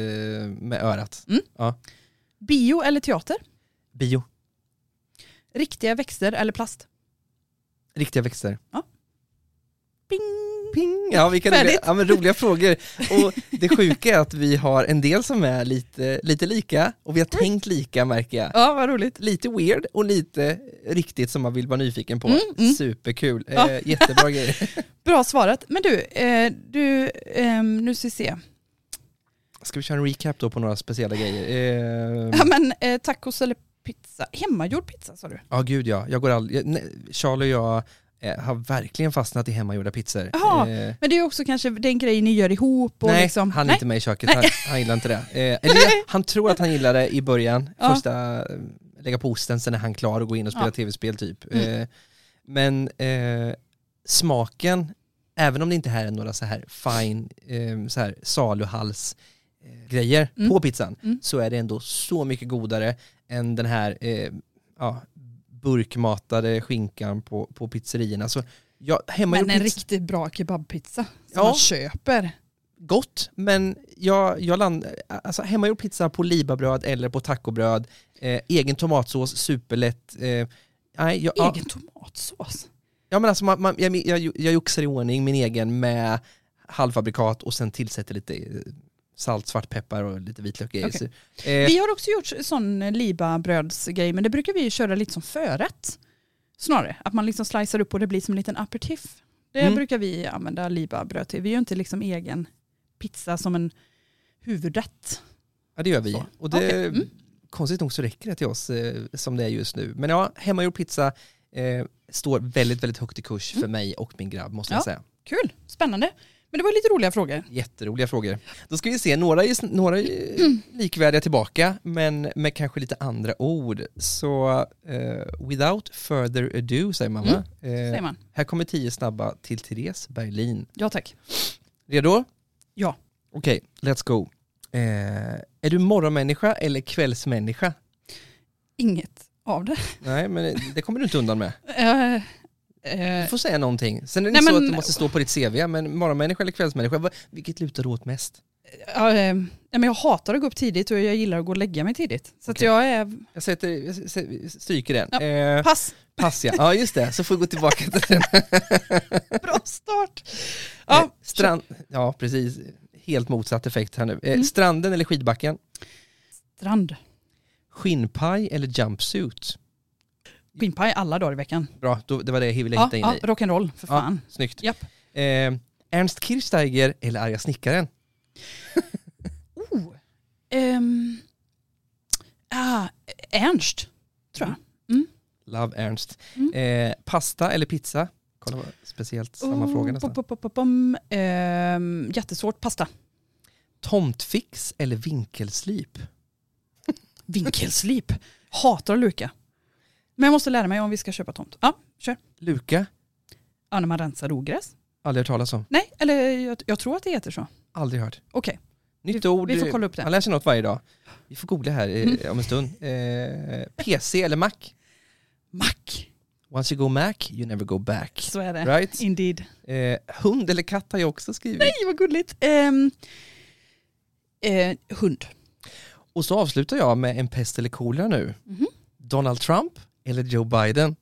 A: med örat.
B: Bio eller teater?
A: Bio,
B: Riktiga växter eller plast?
A: riktiga växter.
B: Bing.
A: Ping! Ja, vilka roliga, ja, men roliga frågor. Och det sjuka är att vi har en del som är lite, lite lika och vi har tänkt lika märker jag.
B: Ja, vad roligt.
A: Lite weird och lite riktigt som man vill vara nyfiken på.
B: Mm, mm.
A: Superkul,
B: Ja.
A: eh, jättebra grejer. [LAUGHS]
B: Bra svarat. Men du, eh, du ehm, nu ska vi se.
A: Ska vi köra en recap då på några speciella grejer? Eh,
B: Ja, men eh, tacos eller pizza? Hemmagjord pizza sa du?
A: Ja gud ja, jag går aldrig, Charlie och jag eh, har verkligen fastnat i hemmagjorda pizzor.
B: Jaha,
A: Eh,
B: Men det är också kanske den grej ni gör ihop och
A: nej,
B: liksom...
A: han är inte med i köket, han, han gillar inte det. Eh, eller han tror att han gillar det i början,
B: Ja.
A: första, eh, lägga på osten, sen är han klar och gå in och spela
B: Ja.
A: tv-spel typ.
B: Mm.
A: Eh, men eh, smaken, även om det inte här är några så här fine, eh, så här saluhals eh, grejer
B: Mm.
A: på pizzan,
B: Mm.
A: så är det ändå så mycket godare än den här eh, ja, burkmatade skinkan på, på pizzerierna. Så jag, hemmagjord
B: Men en riktigt bra kebabpizza som
A: Ja.
B: man köper.
A: gott, men jag, jag land, alltså hemmagjord pizza på libabröd eller på tacobröd, eh, egen tomatsås, superlätt. Eh, nej, jag, ja,
B: Egen tomatsås.
A: ja, men alltså man, man, jag, jag, jag joxar i ordning min egen med halvfabrikat och sen tillsätter lite eh, salt, svartpeppar och lite vitlök i. Så, eh,
B: Vi har också gjort sån libabrödsgrej men det brukar vi köra lite som förrätt. Snarare, att man liksom slicear upp och det blir som en liten aperitif. Det
A: Mm.
B: brukar vi använda libabröd till. Vi gör inte liksom egen pizza som en huvudrätt.
A: Ja det gör vi.
B: Så.
A: Och det,
B: Okej, mm.
A: Konstigt nog så räcker det till oss eh, som det är just nu. Men ja, hemmagjord pizza eh, står väldigt, väldigt högt i kurs för mig och min grabb måste jag
B: Mm. Ja.
A: säga.
B: Kul, spännande. Men det var lite roliga frågor.
A: Jätteroliga frågor. Då ska vi se, några är, några är
B: Mm.
A: likvärdiga tillbaka, men med kanske lite andra ord. Så eh, without further ado säger man va?
B: Mm, Säger man.
A: här kommer tio snabba till Therese Berlin.
B: Ja tack.
A: Redo?
B: Ja.
A: Okej, let's go. Eh, är du morgonmänniska eller kvällsmänniska?
B: Inget av det.
A: Nej, men det kommer du inte undan med. [LAUGHS]
B: Eh,
A: Du
B: eh,
A: får säga någonting. Sen är det
B: Nej,
A: inte så
B: men-
A: att det måste stå på ditt CV, men morgonmänniska eller kvällsmänniska, vilket lutar du åt mest?
B: ja, eh, men jag hatar att gå upp tidigt och jag gillar att gå och lägga mig tidigt. Så
A: Okej.
B: jag är...
A: Jag, sätter, jag stryker den.
B: Ja.
A: Eh,
B: Pass.
A: pass ja. ja, just det. Så får vi gå tillbaka till den. [LAUGHS]
B: Bra start.
A: Eh,
B: Ja,
A: strand, ja, precis. Helt motsatt effekt här nu. Eh,
B: Mm.
A: Stranden eller skidbacken?
B: strand.
A: Skinnpaj eller jumpsuit?
B: Skinnpaj alla dagar i veckan.
A: Bra, då, det var det jag ville
B: Ja,
A: hitta in
B: ja,
A: i.
B: rock'n'roll för
A: Ja.
B: fan.
A: Snyggt.
B: Japp.
A: Eh, Ernst Kirchsteiger eller Arga snickaren? [LAUGHS]
B: Oh. Ehm. ah, Ernst, tror jag.
A: Love Ernst.
B: Mm.
A: Eh, pasta eller pizza? Kolla vad speciellt samma fråga
B: Oh,
A: nästan.
B: pop, pop, pop, pom. Ehm, jättesvårt, pasta.
A: Tomtfix eller vinkelslip?
B: Vinkelslip. Hatar att luka. Men jag måste lära mig om vi ska köpa tomt. Ja, kör.
A: Luka?
B: Ja, när man rensar ogräs.
A: Aldrig hört talas om.
B: Nej, eller jag, jag tror att det heter så.
A: Aldrig hört.
B: Okej,
A: Nytt ord.
B: vi får kolla upp
A: Man
B: det.
A: lär sig något varje dag. Vi får googla här eh, om en stund. Eh, PC eller Mac?
B: Mack.
A: Once you go Mac, you never go back.
B: Så är det.
A: Right?
B: Indeed.
A: Eh, hund eller katt har jag också skrivit.
B: Nej, vad gulligt. Ehm, eh, hund.
A: Och så avslutar jag med en pest eller kolera nu.
B: Mhm.
A: Donald Trump eller Joe Biden?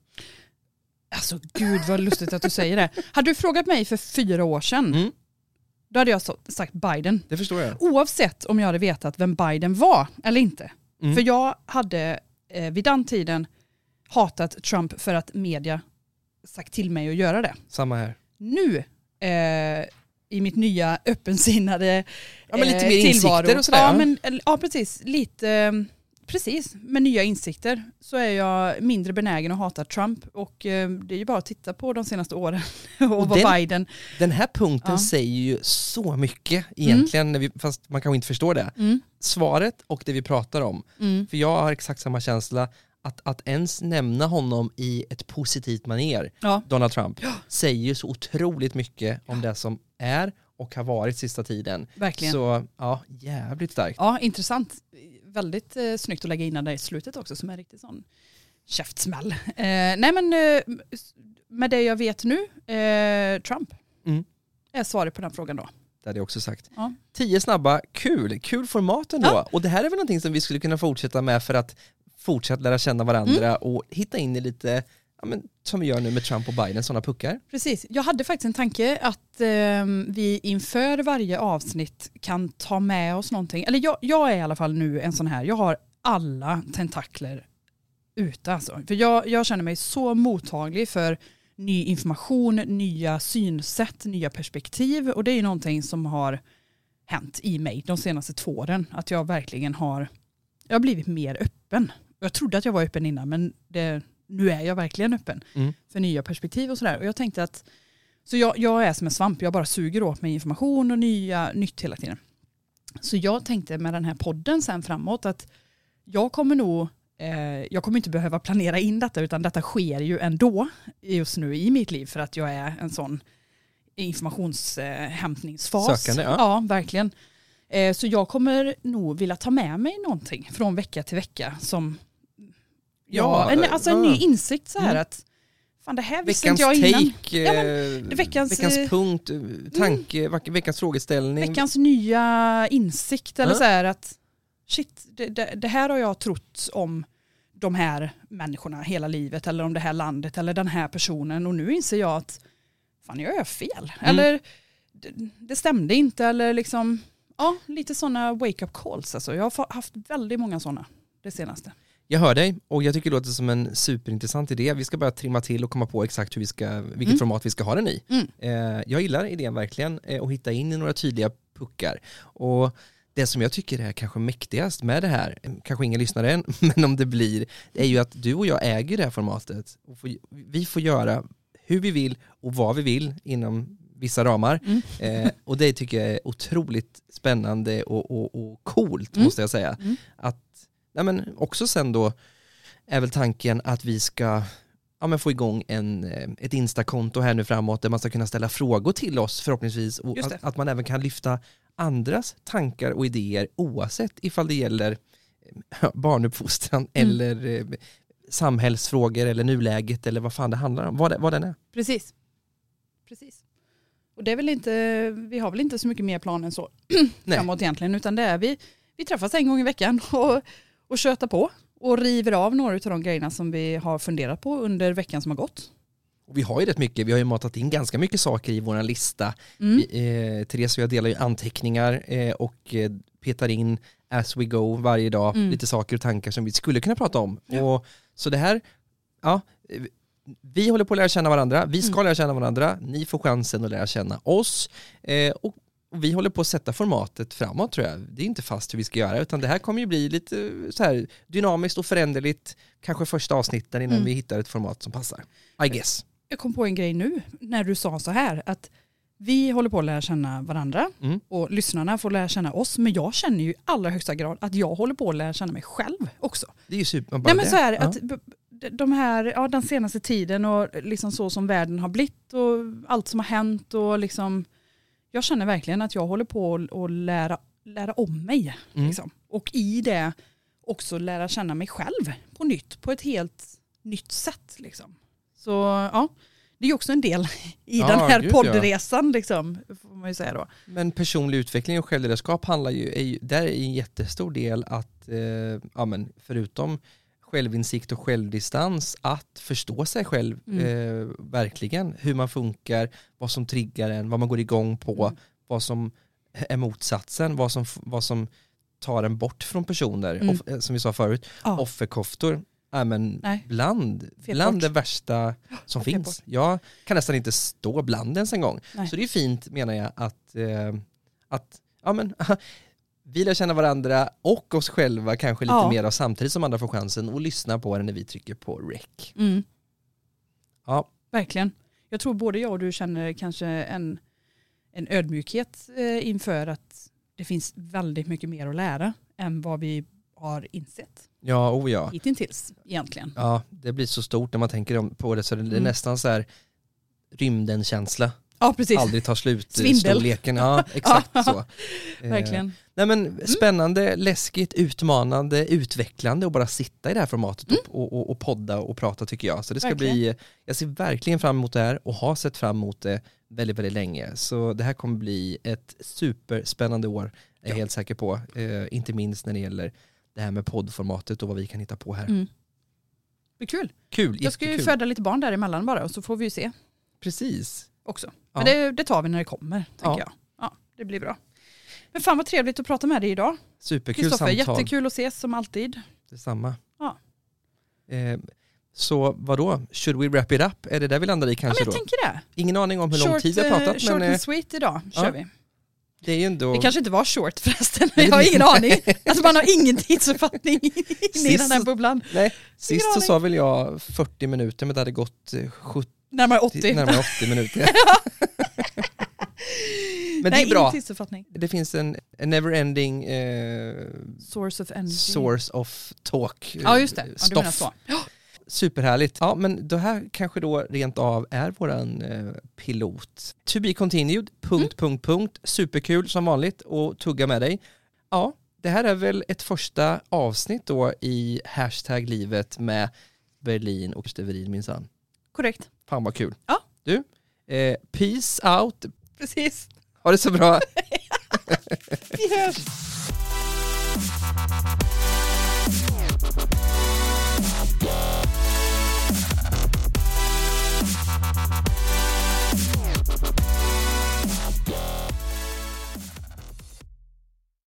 B: Alltså gud vad lustigt att du säger det. Hade du frågat mig för fyra år sedan,
A: Mm,
B: då hade jag sagt Biden.
A: det förstår jag.
B: Oavsett om jag hade vetat vem Biden var eller inte.
A: Mm.
B: För jag hade eh, vid den tiden hatat Trump för att media sagt till mig att göra det.
A: Samma här.
B: Nu, eh, i mitt nya öppensinnade
A: Ja, men lite
B: eh,
A: mer insikter
B: tillvaro.
A: och sådär,
B: Ja, men, ja precis. Lite, eh, precis. Med nya insikter så är jag mindre benägen att hata Trump. Och eh, det är ju bara att titta på de senaste åren [LAUGHS] och,
A: Och
B: vad
A: den-
B: Biden...
A: Den här punkten
B: Ja.
A: säger ju så mycket egentligen, när vi, fast man kanske inte förstår det.
B: Mm,
A: Svaret och det vi pratar om.
B: mm,
A: För jag har exakt samma känsla, att, att ens nämna honom i ett positivt manér,
B: ja,
A: Donald Trump, säger ju så otroligt mycket om det som är och har varit sista tiden.
B: verkligen.
A: Så ja, jävligt starkt.
B: Ja, intressant. Väldigt eh, snyggt att lägga in den där i slutet också som är riktigt sån käftsmäll. Eh, nej men eh, med det jag vet nu, eh, Trump
A: Mm.
B: är svaret på den frågan då.
A: Det hade jag också sagt.
B: Ja.
A: Tio snabba, kul, kul format ändå.
B: Ja.
A: Och det här är väl någonting som vi skulle kunna fortsätta med för att fortsätta lära känna varandra
B: Mm.
A: och hitta in i lite, ja, men, som vi gör nu med Trump och Biden, sådana puckar.
B: Precis. Jag hade faktiskt en tanke att eh, vi inför varje avsnitt kan ta med oss någonting. Eller jag, jag är i alla fall nu en sån här, jag har alla tentakler ute alltså. För jag, jag känner mig så mottaglig för ny information, nya synsätt, nya perspektiv. Och det är ju någonting som har hänt i mig de senaste två åren. Att jag verkligen har, jag har blivit mer öppen. Jag trodde att jag var öppen innan men det, nu är jag verkligen öppen
A: Mm.
B: för nya perspektiv och sådär. Och jag tänkte att, så jag, jag är som en svamp, jag bara suger åt mig information och nya, nytt hela tiden. Så jag tänkte med den här podden sen framåt att jag kommer nog, eh, jag kommer inte behöva planera in detta utan detta sker ju ändå just nu i mitt liv för att jag är en sån informationshämtningsfas.
A: Sökande, ja.
B: ja verkligen. Eh, så jag kommer nog vilja ta med mig någonting från vecka till vecka som
A: Ja,
B: Ja, en, alltså en ny insikt så här
A: Mm.
B: att fan det här visste
A: Veckans
B: inte jag innan.
A: take,
B: Ja,
A: eh,
B: veckans,
A: veckans
B: eh,
A: punkt, eh, tanke, vack- veckans frågeställning.
B: Veckans nya insikt eller
A: Ja.
B: så här att shit, det, det, det här har jag trott om de här människorna hela livet eller om det här landet eller den här personen och nu inser jag att fan jag gör fel.
A: Mm.
B: Eller det, det stämde inte eller liksom ja, lite sådana wake-up calls alltså. Jag har haft väldigt många sådana det senaste.
A: Jag hör dig och jag tycker det låter som en superintressant idé. Vi ska bara trimma till och komma på exakt hur vi ska, vilket
B: Mm.
A: format vi ska ha den i.
B: Mm.
A: Eh, jag gillar idén verkligen eh, och hitta in i några tydliga puckar. Och det som jag tycker är kanske mäktigast med det här, eh, kanske ingen lyssnar än, [LAUGHS] men om det blir, är ju att du och jag äger det här formatet. Vi får göra hur vi vill och vad vi vill inom vissa ramar.
B: Mm.
A: Eh, och det tycker jag är otroligt spännande och, och, och coolt
B: Mm.
A: måste jag säga.
B: Mm.
A: Att, nej men också sen då är väl tanken att vi ska ja, men få igång en, eh, ett Insta-konto här nu framåt där man ska kunna ställa frågor till oss förhoppningsvis och att, att man även kan lyfta andras tankar och idéer oavsett ifall det gäller eh, barnuppfostran
B: Mm.
A: eller eh, samhällsfrågor eller nuläget eller vad fan det handlar om, vad, det, vad den är.
B: Precis. Precis. Och det är väl inte, vi har väl inte så mycket mer plan än så [CLEARS THROAT] framåt egentligen, utan det är vi, vi träffas en gång i veckan [LAUGHS] och, och köter på och river av några av de grejerna som vi har funderat på under veckan som har gått.
A: Och vi har ju rätt mycket, vi har ju matat in ganska mycket saker i vår lista.
B: Mm.
A: Vi, eh, Therese och jag delar ju anteckningar eh, och eh, petar in as we go varje dag,
B: Mm.
A: lite saker och tankar som vi skulle kunna prata om.
B: Ja.
A: Och, så det här, ja, vi håller på att lära känna varandra, vi ska
B: Mm.
A: lära känna varandra, ni får chansen att lära känna oss. Eh, och, och vi håller på att sätta formatet framåt tror jag. Det är inte fast hur vi ska göra, utan det här kommer ju bli lite så här dynamiskt och föränderligt, kanske första avsnitten innan
B: Mm.
A: vi hittar ett format som passar. I guess.
B: Jag kom på en grej nu när du sa så här att vi håller på att lära känna varandra
A: Mm.
B: och lyssnarna får lära känna oss. Men jag känner ju i allra högsta grad att jag håller på att lära känna mig själv också.
A: Det är ju super. Bara
B: Nej men så här,
A: Ja.
B: att de här, ja, den senaste tiden och liksom så som världen har blivit och allt som har hänt och liksom jag känner verkligen att jag håller på att- lära, lära om mig.
A: Mm.
B: Liksom. Och i det också lära känna mig själv på nytt, på ett helt nytt sätt. Liksom. Så ja, det är också en del i
A: Ja,
B: den här
A: gud, ja.
B: poddresan, liksom, får man säga då.
A: Men personlig utveckling och självledarskap handlar ju, är ju, där är en jättestor del att, eh, ja men förutom självinsikt och självdistans, att förstå sig själv
B: Mm.
A: eh, verkligen, hur man funkar, vad som triggar en, vad man går igång på,
B: Mm.
A: vad som är motsatsen, vad som, vad som tar en bort från personer,
B: Mm.
A: Off, eh, som vi sa förut,
B: Ja.
A: offerkoftor, ja, men
B: Nej.
A: bland, bland
B: bort.
A: det värsta som
B: Fet
A: finns. Jag kan nästan inte stå bland ens en gång.
B: Nej.
A: Så det är fint menar jag att, eh, att ja, men, [LAUGHS] vi lär känna varandra och oss själva kanske lite
B: Ja.
A: mer av samtidigt som andra får chansen och lyssna på det när vi trycker på rec.
B: Mm.
A: Ja,
B: Verkligen. Jag tror både jag och du känner kanske en, en ödmjukhet eh, inför att det finns väldigt mycket mer att lära än vad vi har insett
A: ja, oh ja.
B: hittills egentligen.
A: Ja, det blir så stort när man tänker på det så det är
B: Mm.
A: nästan så här rymden-känsla.
B: Ja, precis.
A: Aldrig tar slut eh,
B: Svindel.
A: storleken. Ja, [LAUGHS] exakt
B: Ja.
A: så. [LAUGHS] Eh,
B: Verkligen.
A: Nej men spännande, läskigt, utmanande, utvecklande att bara sitta i det här formatet och, och, och, och podda och prata tycker jag. Så det ska
B: Mm. Verkligen.
A: bli, jag ser verkligen fram emot det här och har sett fram emot det väldigt, väldigt länge. Så det här kommer bli ett superspännande år, är jag
B: Ja.
A: helt säker på. Eh, inte minst när det gäller det här med poddformatet och vad vi kan hitta på här.
B: Mm. Det är kul.
A: Kul,
B: Jag ska ju
A: jättekul.
B: föda lite barn däremellan bara och så får vi ju se
A: Precis.
B: också.
A: Ja.
B: Men det, det tar vi när det kommer, tänker
A: Ja.
B: jag. Ja, det blir bra. Men fan vad trevligt att prata med dig idag.
A: Superkul
B: Kristoffer,
A: samtal.
B: jättekul att ses som alltid.
A: Detsamma.
B: Ja.
A: Eh, så vad då? Should we wrap it up? Är det där vi landar i
B: Ja,
A: kanske
B: men jag
A: då?
B: tänker det.
A: Ingen aning om hur lång
B: short,
A: tid vi har
B: eh,
A: pratat
B: Short
A: men eh,
B: and sweet idag kör
A: ja.
B: vi.
A: det är ändå...
B: Det kanske inte var short förresten,
A: Nej,
B: jag har ingen aning. [LAUGHS] Alltså man har ingen tidsuppfattning inne i den här bubblan.
A: Nej, sist så sa väl jag 40 minuter men det hade gått eh, 70,
B: Närmare 80.
A: närmare 80 minuter. [LAUGHS] [LAUGHS] men det
B: Nej,
A: är bra. Det finns en, en never-ending eh,
B: Source of energy.
A: source of talk. eh,
B: Ja just det, ja, du menar så.
A: Superhärligt. Ja, men det här kanske då rent av är våran eh, pilot. To be continued, punkt,
B: Mm.
A: punkt, punkt. Superkul som vanligt och tugga med dig. Ja, det här är väl ett första avsnitt då i hashtag livet med Berlin och Steverin minsann.
B: Korrekt,
A: Fan vad kul.
B: Ja.
A: Du, eh, peace out.
B: precis.
A: Ha det så bra. [LAUGHS]
B: Vi hörs.